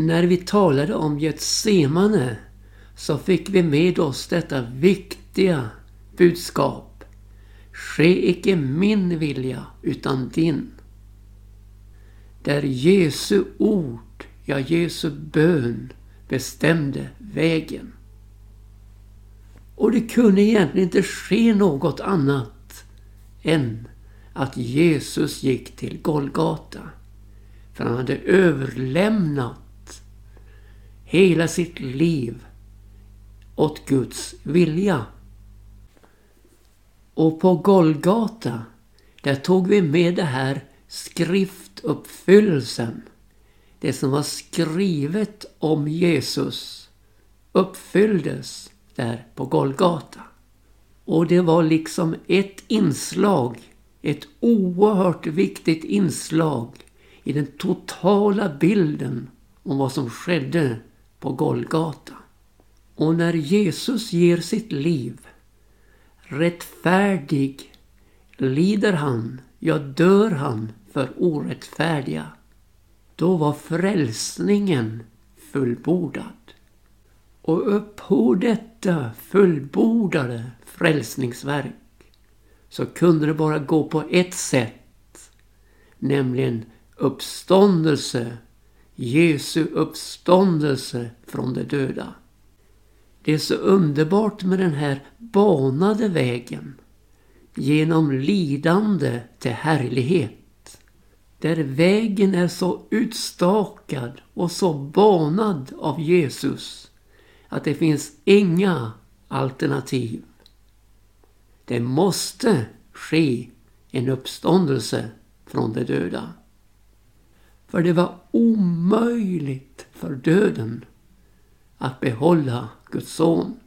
När vi talade om Getsemane så fick vi med oss detta viktiga budskap. Ske icke min vilja utan din. Där Jesu ord, ja Jesu bön bestämde vägen. Och det kunde egentligen inte ske något annat än att Jesus gick till Golgata. För han hade överlämnat hela sitt liv åt Guds vilja. Och på Golgata, där tog vi med det här skriftuppfyllelsen. Det som var skrivet om Jesus uppfylldes där på Golgata. Och det var liksom ett inslag, ett oerhört viktigt inslag i den totala bilden om vad som skedde på Golgata. Och när Jesus ger sitt liv, rättfärdig, lider han, ja dör han för orättfärdiga. Då var frälsningen fullbordad. Och uppå detta fullbordade frälsningsverk så kunde det bara gå på ett sätt. Nämligen uppståndelse, Jesu uppståndelse från de döda. Det är så underbart med den här banade vägen genom lidande till härlighet. Där vägen är så utstakad och så banad av Jesus att det finns inga alternativ. Det måste ske en uppståndelse från de döda. För det var omöjligt för döden att behålla Guds son.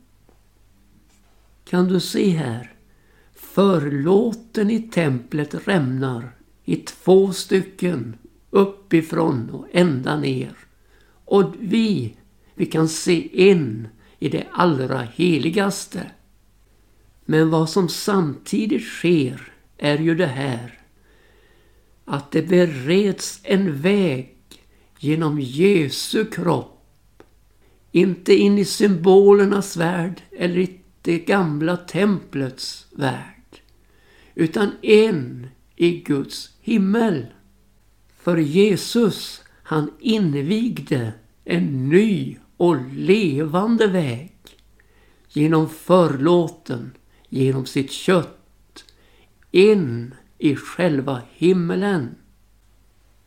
Kan du se här? Förlåten i templet rämnar i två stycken uppifrån och ända ner. Och vi, vi kan se in i det allra heligaste. Men vad som samtidigt sker är ju det här att det bereds en väg genom Jesu kropp inte in i symbolernas värld eller i det gamla templets värld. Utan in i Guds himmel. För Jesus, han invigde en ny och levande väg. Genom förlåten, genom sitt kött. In i själva himmelen.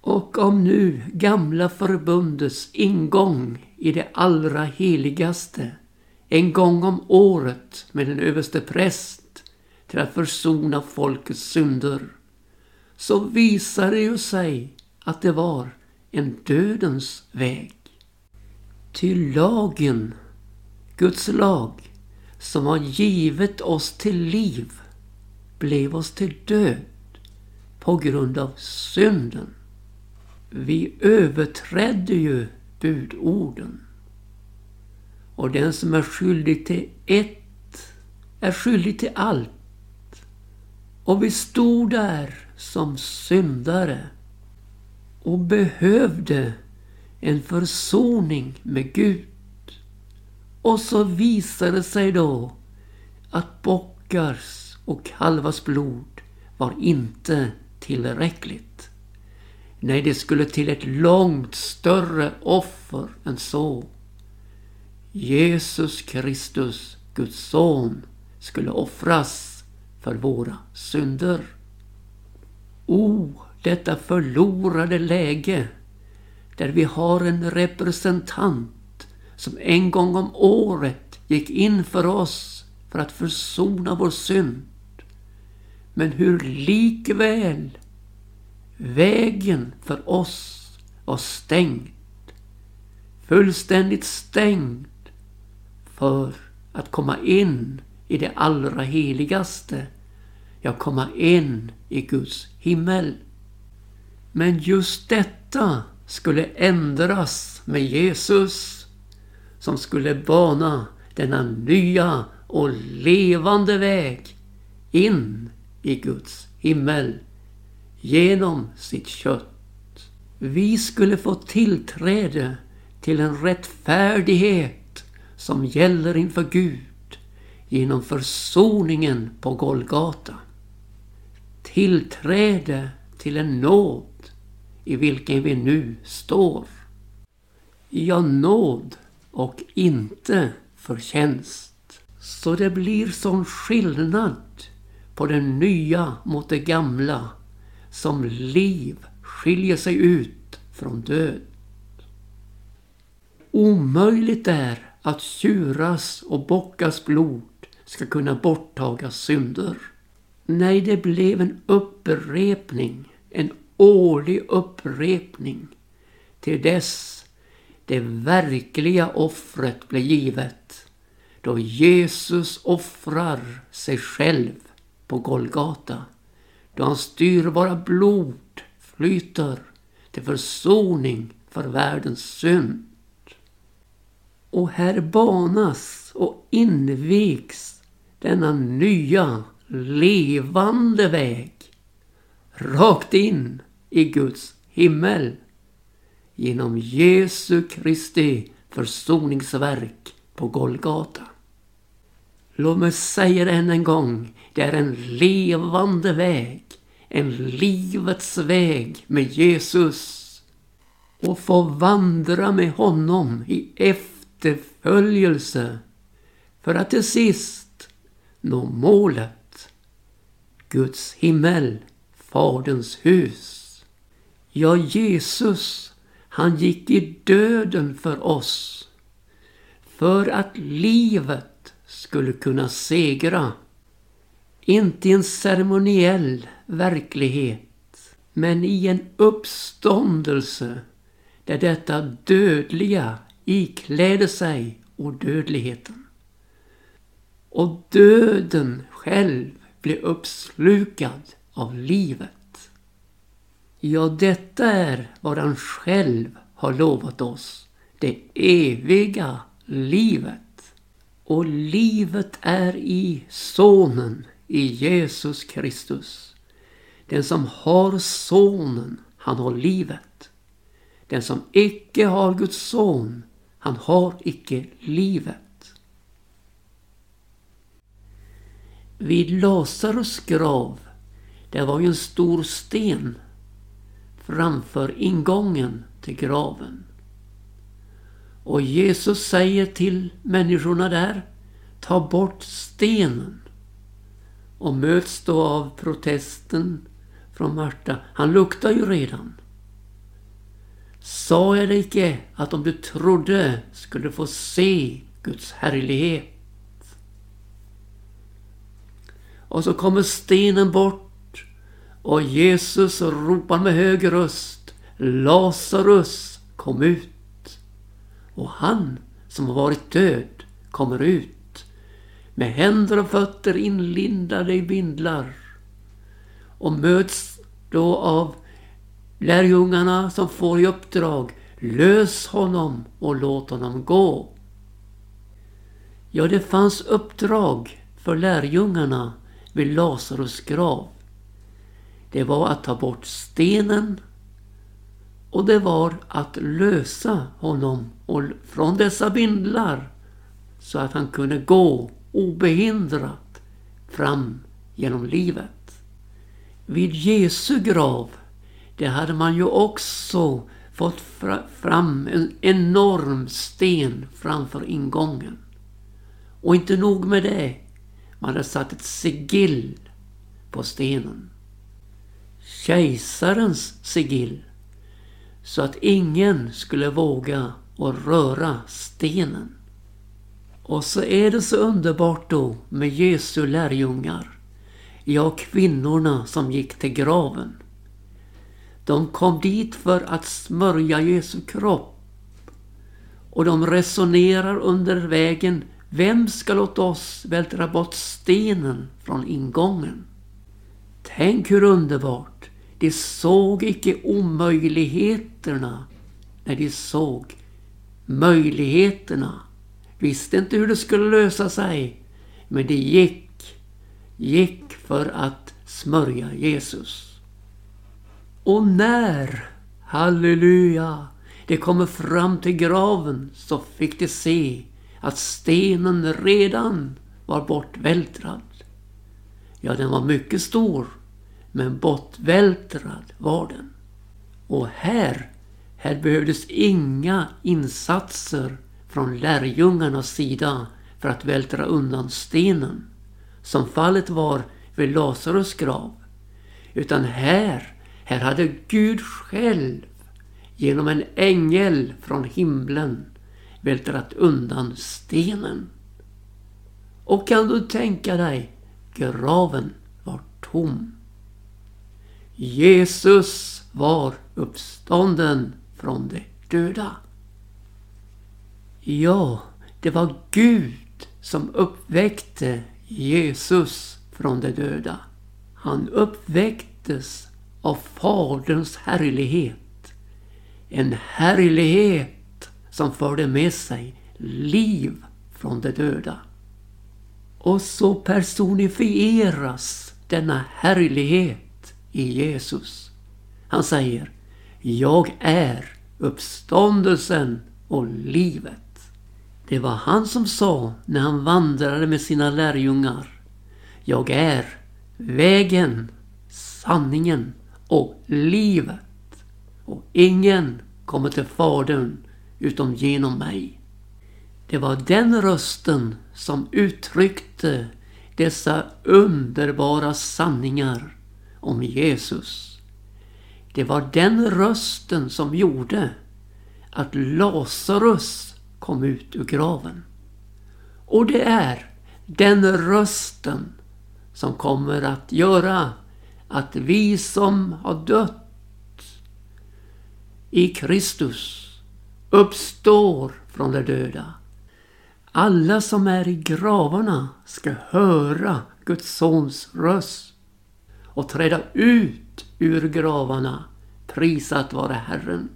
Och om nu gamla förbundets ingång i det allra heligaste en gång om året med en överste präst till att försona folkets synder så visar det ju sig att det var en dödens väg. Till lagen, Guds lag, som har givet oss till liv, blev oss till död på grund av synden. Vi överträdde ju budorden. Och den som är skyldig till ett är skyldig till allt. Och vi stod där som syndare och behövde en försoning med Gud. Och så visade det sig då att bockars och kalvars blod var inte tillräckligt. Nej, det skulle till ett långt större offer än så. Jesus Kristus, Guds son, skulle offras för våra synder. O, oh, detta förlorade läge där vi har en representant som en gång om året gick in för oss för att försona vår synd. Men hur likväl Vägen för oss var stängd. Fullständigt stängd för att komma in i det allra heligaste. Ja, komma in i Guds himmel. Men just detta skulle ändras med Jesus som skulle bana denna nya och levande väg in i Guds himmel genom sitt kött. Vi skulle få tillträde till en rättfärdighet som gäller inför Gud genom försoningen på Golgata. Tillträde till en nåd i vilken vi nu står. Ja, nåd och inte förtjänst. Så det blir sån skillnad på det nya mot det gamla som liv skiljer sig ut från död. Omöjligt är att tjuras och bockas blod ska kunna borttaga synder. Nej, det blev en upprepning, en årlig upprepning till dess det verkliga offret blir givet. Då Jesus offrar sig själv på Golgata. Då hans dyrbara blod flyter till försoning för världens synd. Och här banas och invigs denna nya levande väg rakt in i Guds himmel genom Jesu Kristi försoningsverk på Golgata. Låt mig säga det än en gång. Det är en levande väg. En livets väg med Jesus. Och få vandra med honom i efterföljelse. För att till sist nå målet. Guds himmel, Faderns hus. Ja, Jesus, han gick i döden för oss. För att livet skulle kunna segra. Inte i en ceremoniell verklighet, men i en uppståndelse där detta dödliga ikläder sig odödligheten. Och döden själv blir uppslukad av livet. Ja, detta är vad han själv har lovat oss. Det eviga livet. Och livet är i Sonen, i Jesus Kristus. Den som har Sonen, han har livet. Den som icke har Guds son, han har icke livet. Vid Lazarus grav, där var ju en stor sten framför ingången till graven. Och Jesus säger till människorna där, ta bort stenen. Och möts då av protesten från Marta. Han luktar ju redan. Sa jag dig icke att om du trodde skulle få se Guds härlighet? Och så kommer stenen bort och Jesus ropar med hög röst Lazarus kom ut. Och han som har varit död kommer ut med händer och fötter inlindade i bindlar och möts då av lärjungarna som får i uppdrag lös honom och låt honom gå. Ja, det fanns uppdrag för lärjungarna vid Lazarus grav. Det var att ta bort stenen och det var att lösa honom från dessa bindlar så att han kunde gå obehindrat fram genom livet. Vid Jesu grav, det hade man ju också fått fram en enorm sten framför ingången. Och inte nog med det, man hade satt ett sigill på stenen. Kejsarens sigill så att ingen skulle våga och röra stenen. Och så är det så underbart då med Jesu lärjungar. Ja, kvinnorna som gick till graven. De kom dit för att smörja Jesu kropp. Och de resonerar under vägen. Vem ska låta oss vältra bort stenen från ingången? Tänk hur underbart! De såg icke omöjligheterna när de såg möjligheterna. Visste inte hur det skulle lösa sig. Men de gick, gick för att smörja Jesus. Och när, halleluja, de kommer fram till graven så fick de se att stenen redan var bortvältrad. Ja, den var mycket stor, men bortvältrad var den. Och här, här behövdes inga insatser från lärjungarnas sida för att vältra undan stenen, som fallet var vid Lazarus grav. Utan här, här hade Gud själv genom en ängel från himlen vältrat undan stenen. Och kan du tänka dig, graven var tom. Jesus var uppstånden från de döda. Ja, det var Gud som uppväckte Jesus från de döda. Han uppväcktes av Faderns härlighet. En härlighet som förde med sig liv från de döda. Och så personifieras denna härlighet i Jesus. Han säger Jag är uppståndelsen och livet. Det var han som sa när han vandrade med sina lärjungar. Jag är vägen, sanningen och livet. Och ingen kommer till Fadern utom genom mig. Det var den rösten som uttryckte dessa underbara sanningar om Jesus. Det var den rösten som gjorde att Lazarus kom ut ur graven. Och det är den rösten som kommer att göra att vi som har dött i Kristus uppstår från de döda. Alla som är i gravarna ska höra Guds sons röst och träda ut ur gravarna, prisat vare Herren.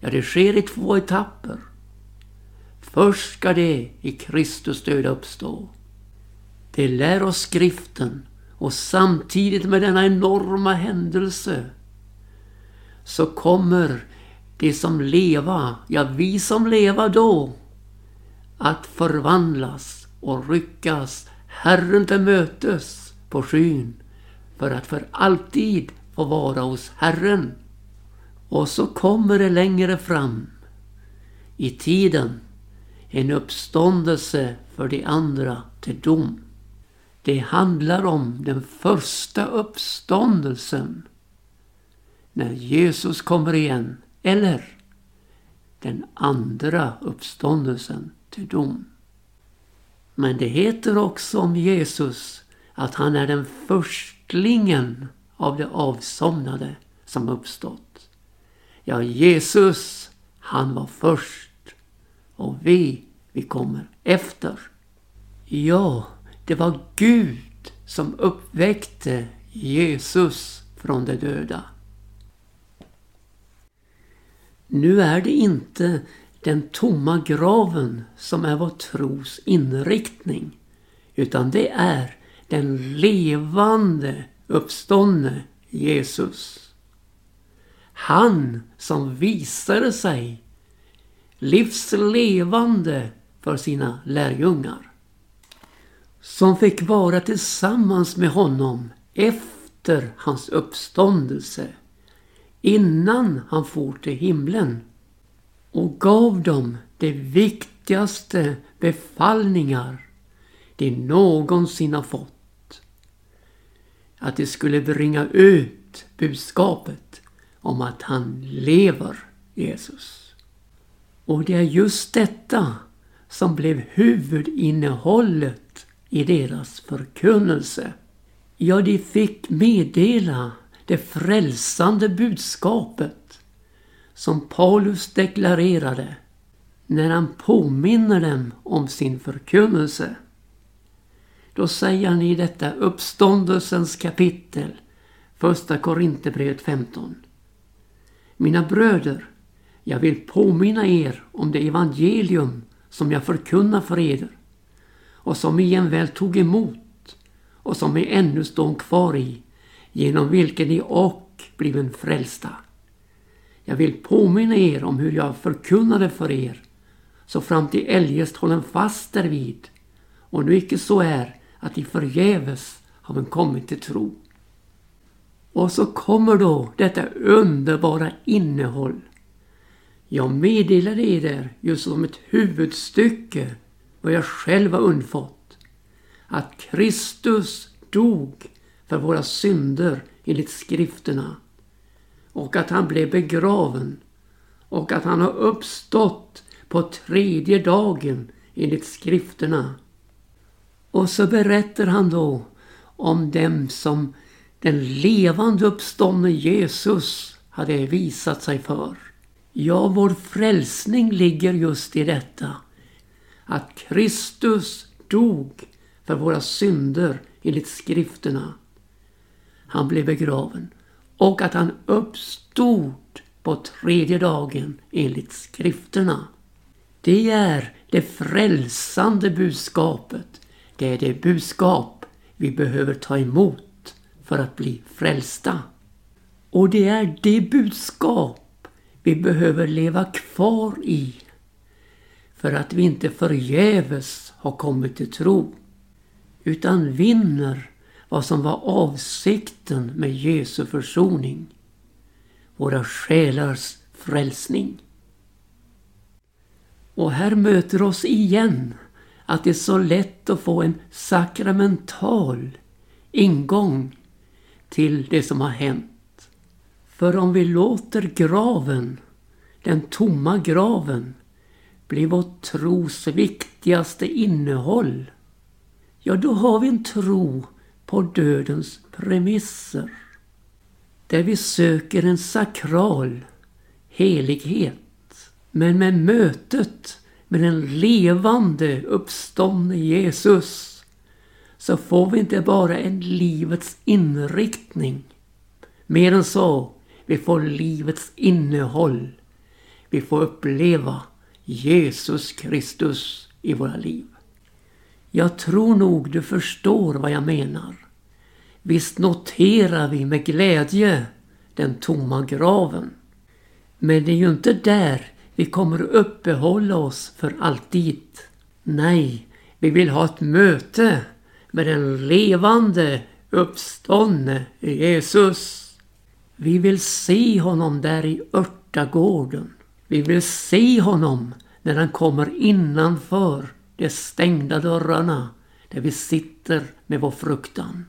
Ja, det sker i två etapper. Först ska det i Kristus död uppstå. Det lär oss skriften och samtidigt med denna enorma händelse så kommer de som leva, ja vi som leva då, att förvandlas och ryckas Herren till mötes på skyn för att för alltid få vara hos Herren. Och så kommer det längre fram i tiden en uppståndelse för de andra till dom. Det handlar om den första uppståndelsen när Jesus kommer igen. Eller den andra uppståndelsen till dom. Men det heter också om Jesus att han är den kopplingen av det avsomnade som uppstått. Ja, Jesus, han var först och vi, vi kommer efter. Ja, det var Gud som uppväckte Jesus från de döda. Nu är det inte den tomma graven som är vår tros inriktning. Utan det är den levande uppståndne Jesus. Han som visade sig livslevande för sina lärjungar. Som fick vara tillsammans med honom efter hans uppståndelse innan han for till himlen och gav dem de viktigaste befallningar de någonsin har fått. Att de skulle bringa ut budskapet om att han lever, Jesus. Och det är just detta som blev huvudinnehållet i deras förkunnelse. Ja, de fick meddela det frälsande budskapet som Paulus deklarerade när han påminner dem om sin förkunnelse. Då säger han i detta uppståndelsens kapitel, första Korinthierbrevet 15. Mina bröder, jag vill påminna er om det evangelium som jag förkunnar för eder och som I väl tog emot och som ni ännu står kvar i, genom vilken ni och bliven frälsta. Jag vill påminna er om hur jag förkunnade för er, så fram till eljest hållen fast därvid, och nu icke så är att de förgäves har man kommit till tro. Och så kommer då detta underbara innehåll. Jag meddelade er just som ett huvudstycke vad jag själv har undfått. Att Kristus dog för våra synder enligt skrifterna och att han blev begraven och att han har uppstått på tredje dagen enligt skrifterna. Och så berättar han då om dem som den levande uppståndne Jesus hade visat sig för. Ja, vår frälsning ligger just i detta. Att Kristus dog för våra synder enligt skrifterna. Han blev begraven och att han uppstod på tredje dagen enligt skrifterna. Det är det frälsande budskapet. Det är det budskap vi behöver ta emot för att bli frälsta. Och det är det budskap vi behöver leva kvar i för att vi inte förgäves har kommit till tro utan vinner vad som var avsikten med Jesu försoning. Våra själars frälsning. Och här möter oss igen att det är så lätt att få en sakramental ingång till det som har hänt. För om vi låter graven, den tomma graven, bli vår tros viktigaste innehåll, ja då har vi en tro på dödens premisser. Där vi söker en sakral helighet. Men med mötet med den levande uppståndne Jesus så får vi inte bara en livets inriktning. Mer än så, vi får livets innehåll. Vi får uppleva Jesus Kristus i våra liv. Jag tror nog du förstår vad jag menar. Visst noterar vi med glädje den tomma graven. Men det är ju inte där vi kommer uppehålla oss för alltid. Nej, vi vill ha ett möte med den levande uppståndne Jesus. Vi vill se honom där i örtagården. Vi vill se honom när han kommer innanför de stängda dörrarna där vi sitter med vår fruktan.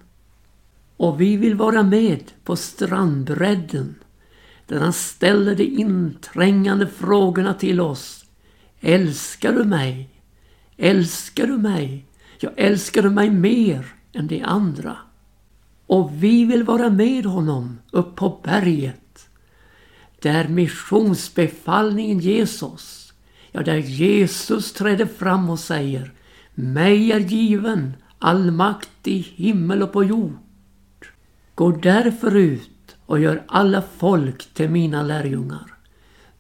Och vi vill vara med på strandbredden där han ställer de inträngande frågorna till oss. Älskar du mig? Älskar du mig? Jag älskar du mig mer än de andra? Och vi vill vara med honom upp på berget där missionsbefallningen ges oss Ja, där Jesus träder fram och säger Mig är given all makt i himmel och på jord. Gå därför ut och gör alla folk till mina lärjungar.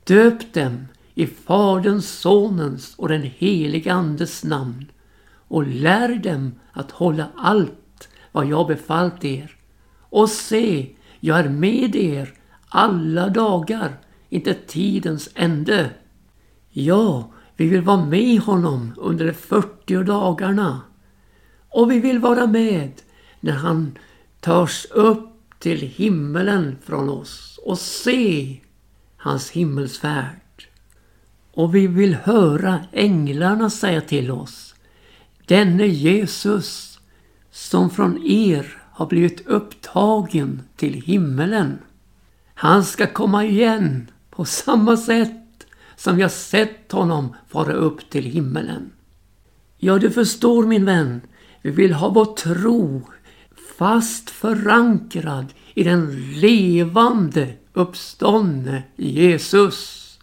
Döp dem i Faderns, Sonens och den helige Andes namn och lär dem att hålla allt vad jag befallt er. Och se, jag är med er alla dagar, inte tidens ände. Ja, vi vill vara med honom under de 40 dagarna. Och vi vill vara med när han tas upp till himmelen från oss och se hans himmelsfärd. Och vi vill höra änglarna säga till oss Denne Jesus som från er har blivit upptagen till himmelen. Han ska komma igen på samma sätt som vi har sett honom fara upp till himmelen. Ja, du förstår min vän, vi vill ha vår tro fast förankrad i den levande uppståndne Jesus.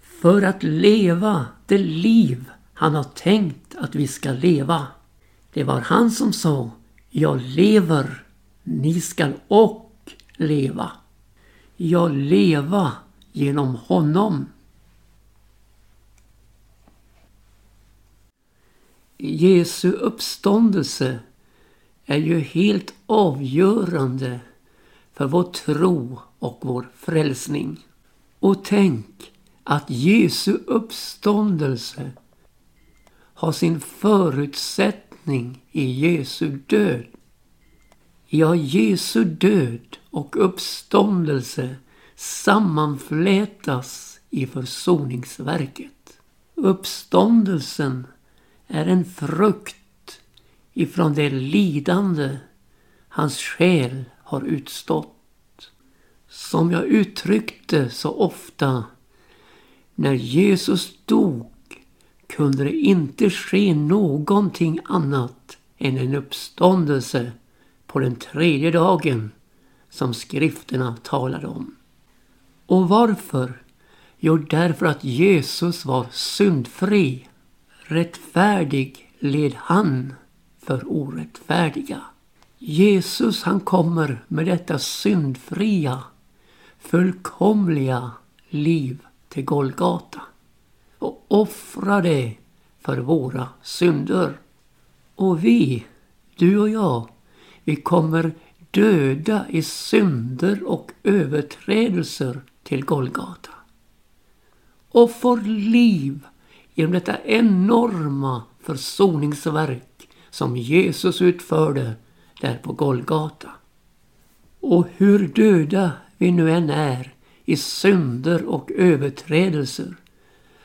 För att leva det liv han har tänkt att vi ska leva. Det var han som sa, jag lever, ni skall och leva. Jag leva genom honom. Jesu uppståndelse är ju helt avgörande för vår tro och vår frälsning. Och tänk att Jesu uppståndelse har sin förutsättning i Jesu död. Ja, Jesu död och uppståndelse sammanflätas i försoningsverket. Uppståndelsen är en frukt ifrån det lidande hans själ har utstått. Som jag uttryckte så ofta, när Jesus dog kunde det inte ske någonting annat än en uppståndelse på den tredje dagen som skrifterna talade om. Och varför? Jo, därför att Jesus var syndfri. Rättfärdig led han för orättfärdiga. Jesus han kommer med detta syndfria, fullkomliga liv till Golgata och offrar det för våra synder. Och vi, du och jag, vi kommer döda i synder och överträdelser till Golgata. Och får liv genom detta enorma försoningsverk som Jesus utförde där på Golgata. Och hur döda vi nu än är i synder och överträdelser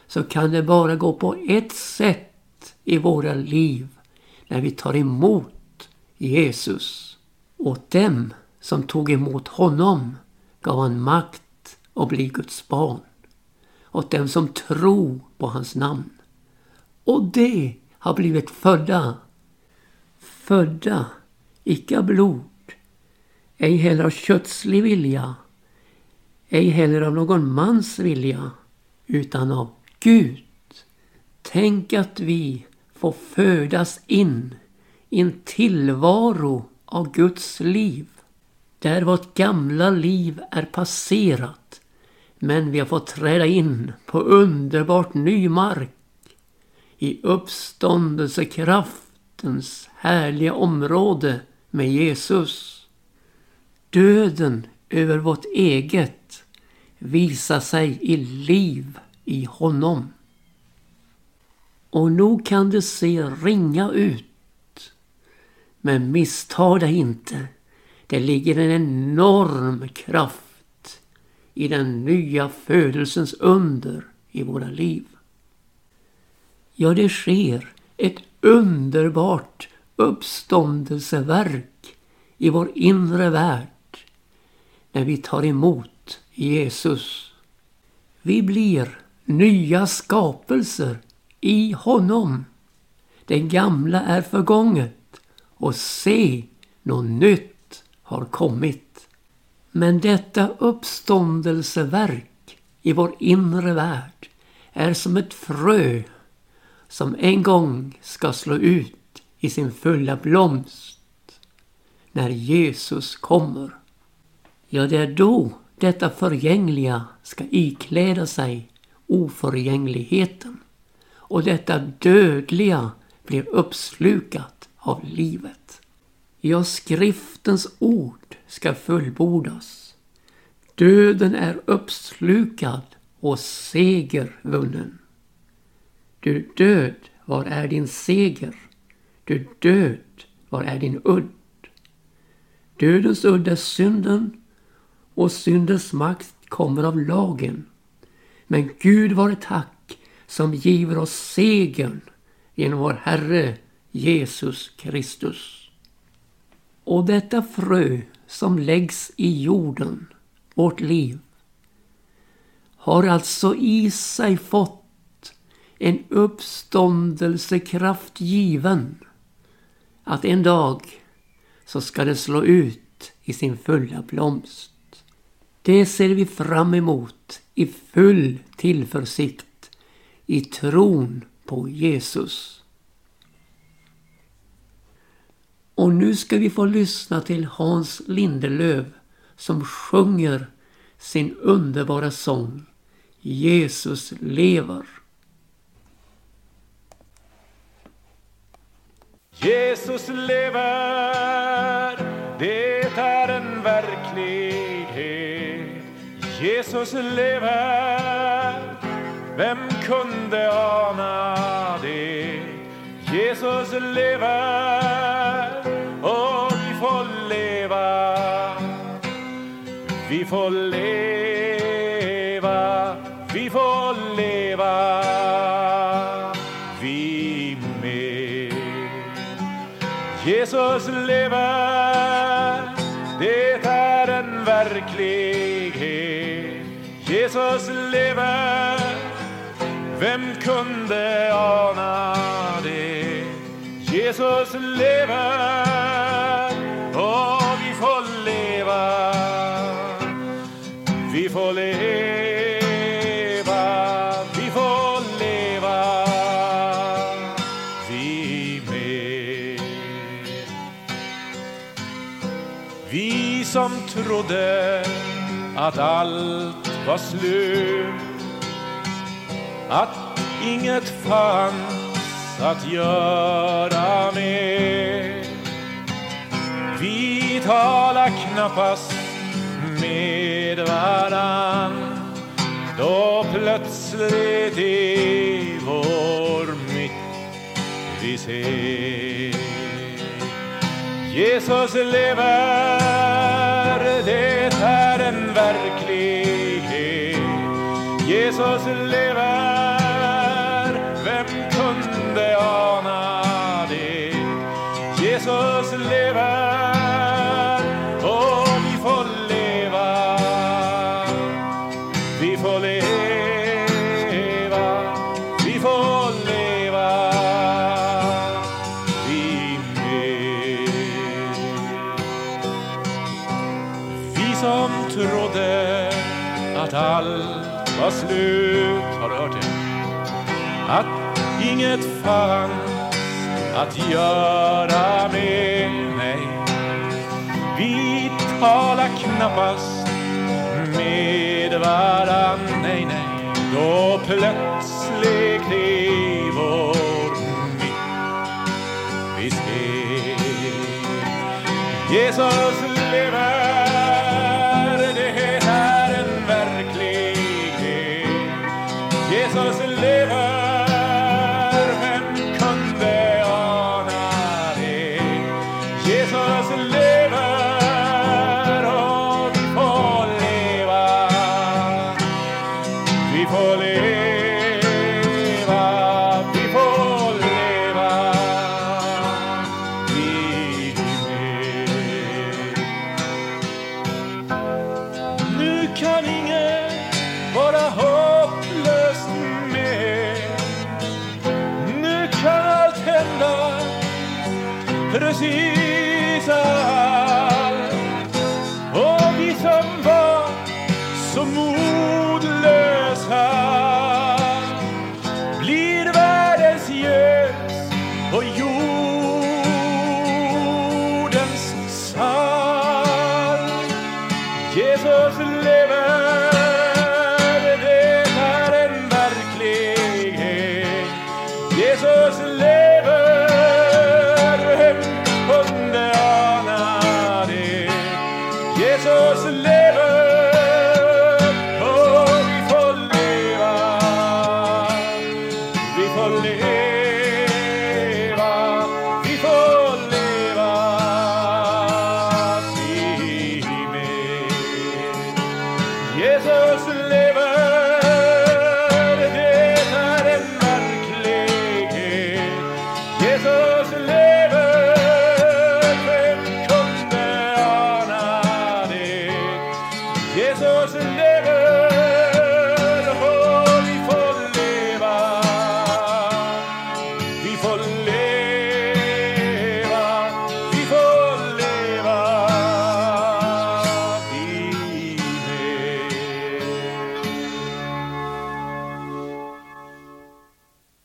så kan det bara gå på ett sätt i våra liv när vi tar emot Jesus. Åt dem som tog emot honom gav han makt att bli Guds barn. Åt dem som tror på hans namn. Och det har blivit födda. Födda, icke av blod, ej heller av kötslig vilja, ej heller av någon mans vilja, utan av Gud. Tänk att vi får födas in i en tillvaro av Guds liv. Där vårt gamla liv är passerat. Men vi har fått träda in på underbart ny mark. I uppståndelsekraft uppståndelsekraftens härliga område med Jesus. Döden över vårt eget visar sig i liv i honom. Och nog kan det se ringa ut. Men missta dig inte. Det ligger en enorm kraft i den nya födelsens under i våra liv. Ja, det sker ett underbart uppståndelseverk i vår inre värld när vi tar emot Jesus. Vi blir nya skapelser i honom. Det gamla är förgånget och se, något nytt har kommit. Men detta uppståndelseverk i vår inre värld är som ett frö som en gång ska slå ut i sin fulla blomst när Jesus kommer. Ja, det är då detta förgängliga ska ikläda sig oförgängligheten och detta dödliga blir uppslukat av livet. Ja, skriftens ord ska fullbordas. Döden är uppslukad och seger vunnen. Du död, var är din seger? Du död, var är din udd? Dödens udd är synden och syndens makt kommer av lagen. Men Gud vare tack som giver oss segern genom vår Herre Jesus Kristus. Och detta frö som läggs i jorden, vårt liv, har alltså i sig fått en uppståndelsekraft given. Att en dag så ska det slå ut i sin fulla blomst. Det ser vi fram emot i full tillförsikt i tron på Jesus. Och nu ska vi få lyssna till Hans Lindelöv som sjunger sin underbara sång Jesus lever. Jesus lever, det är en verklighet Jesus lever, vem kunde ana det? Jesus lever och vi får leva. Vi får leva, Jesus lever, det är en verklighet. Jesus lever, vem kunde ana det? Jesus lever och vi får leva. Vi får leva, Vi som trodde att allt var slut att inget fanns att göra mer. Vi talar knappast med varann då plötsligt i vår mitt vi ser. Jesus lever, det är en verklighet. Jesus lever, allt var slut, har du hört det? Att inget fanns att göra med, nej. Vi talar knappast med varann, nej, nej. Då plötsligt i vår mitt vi skrev Jesus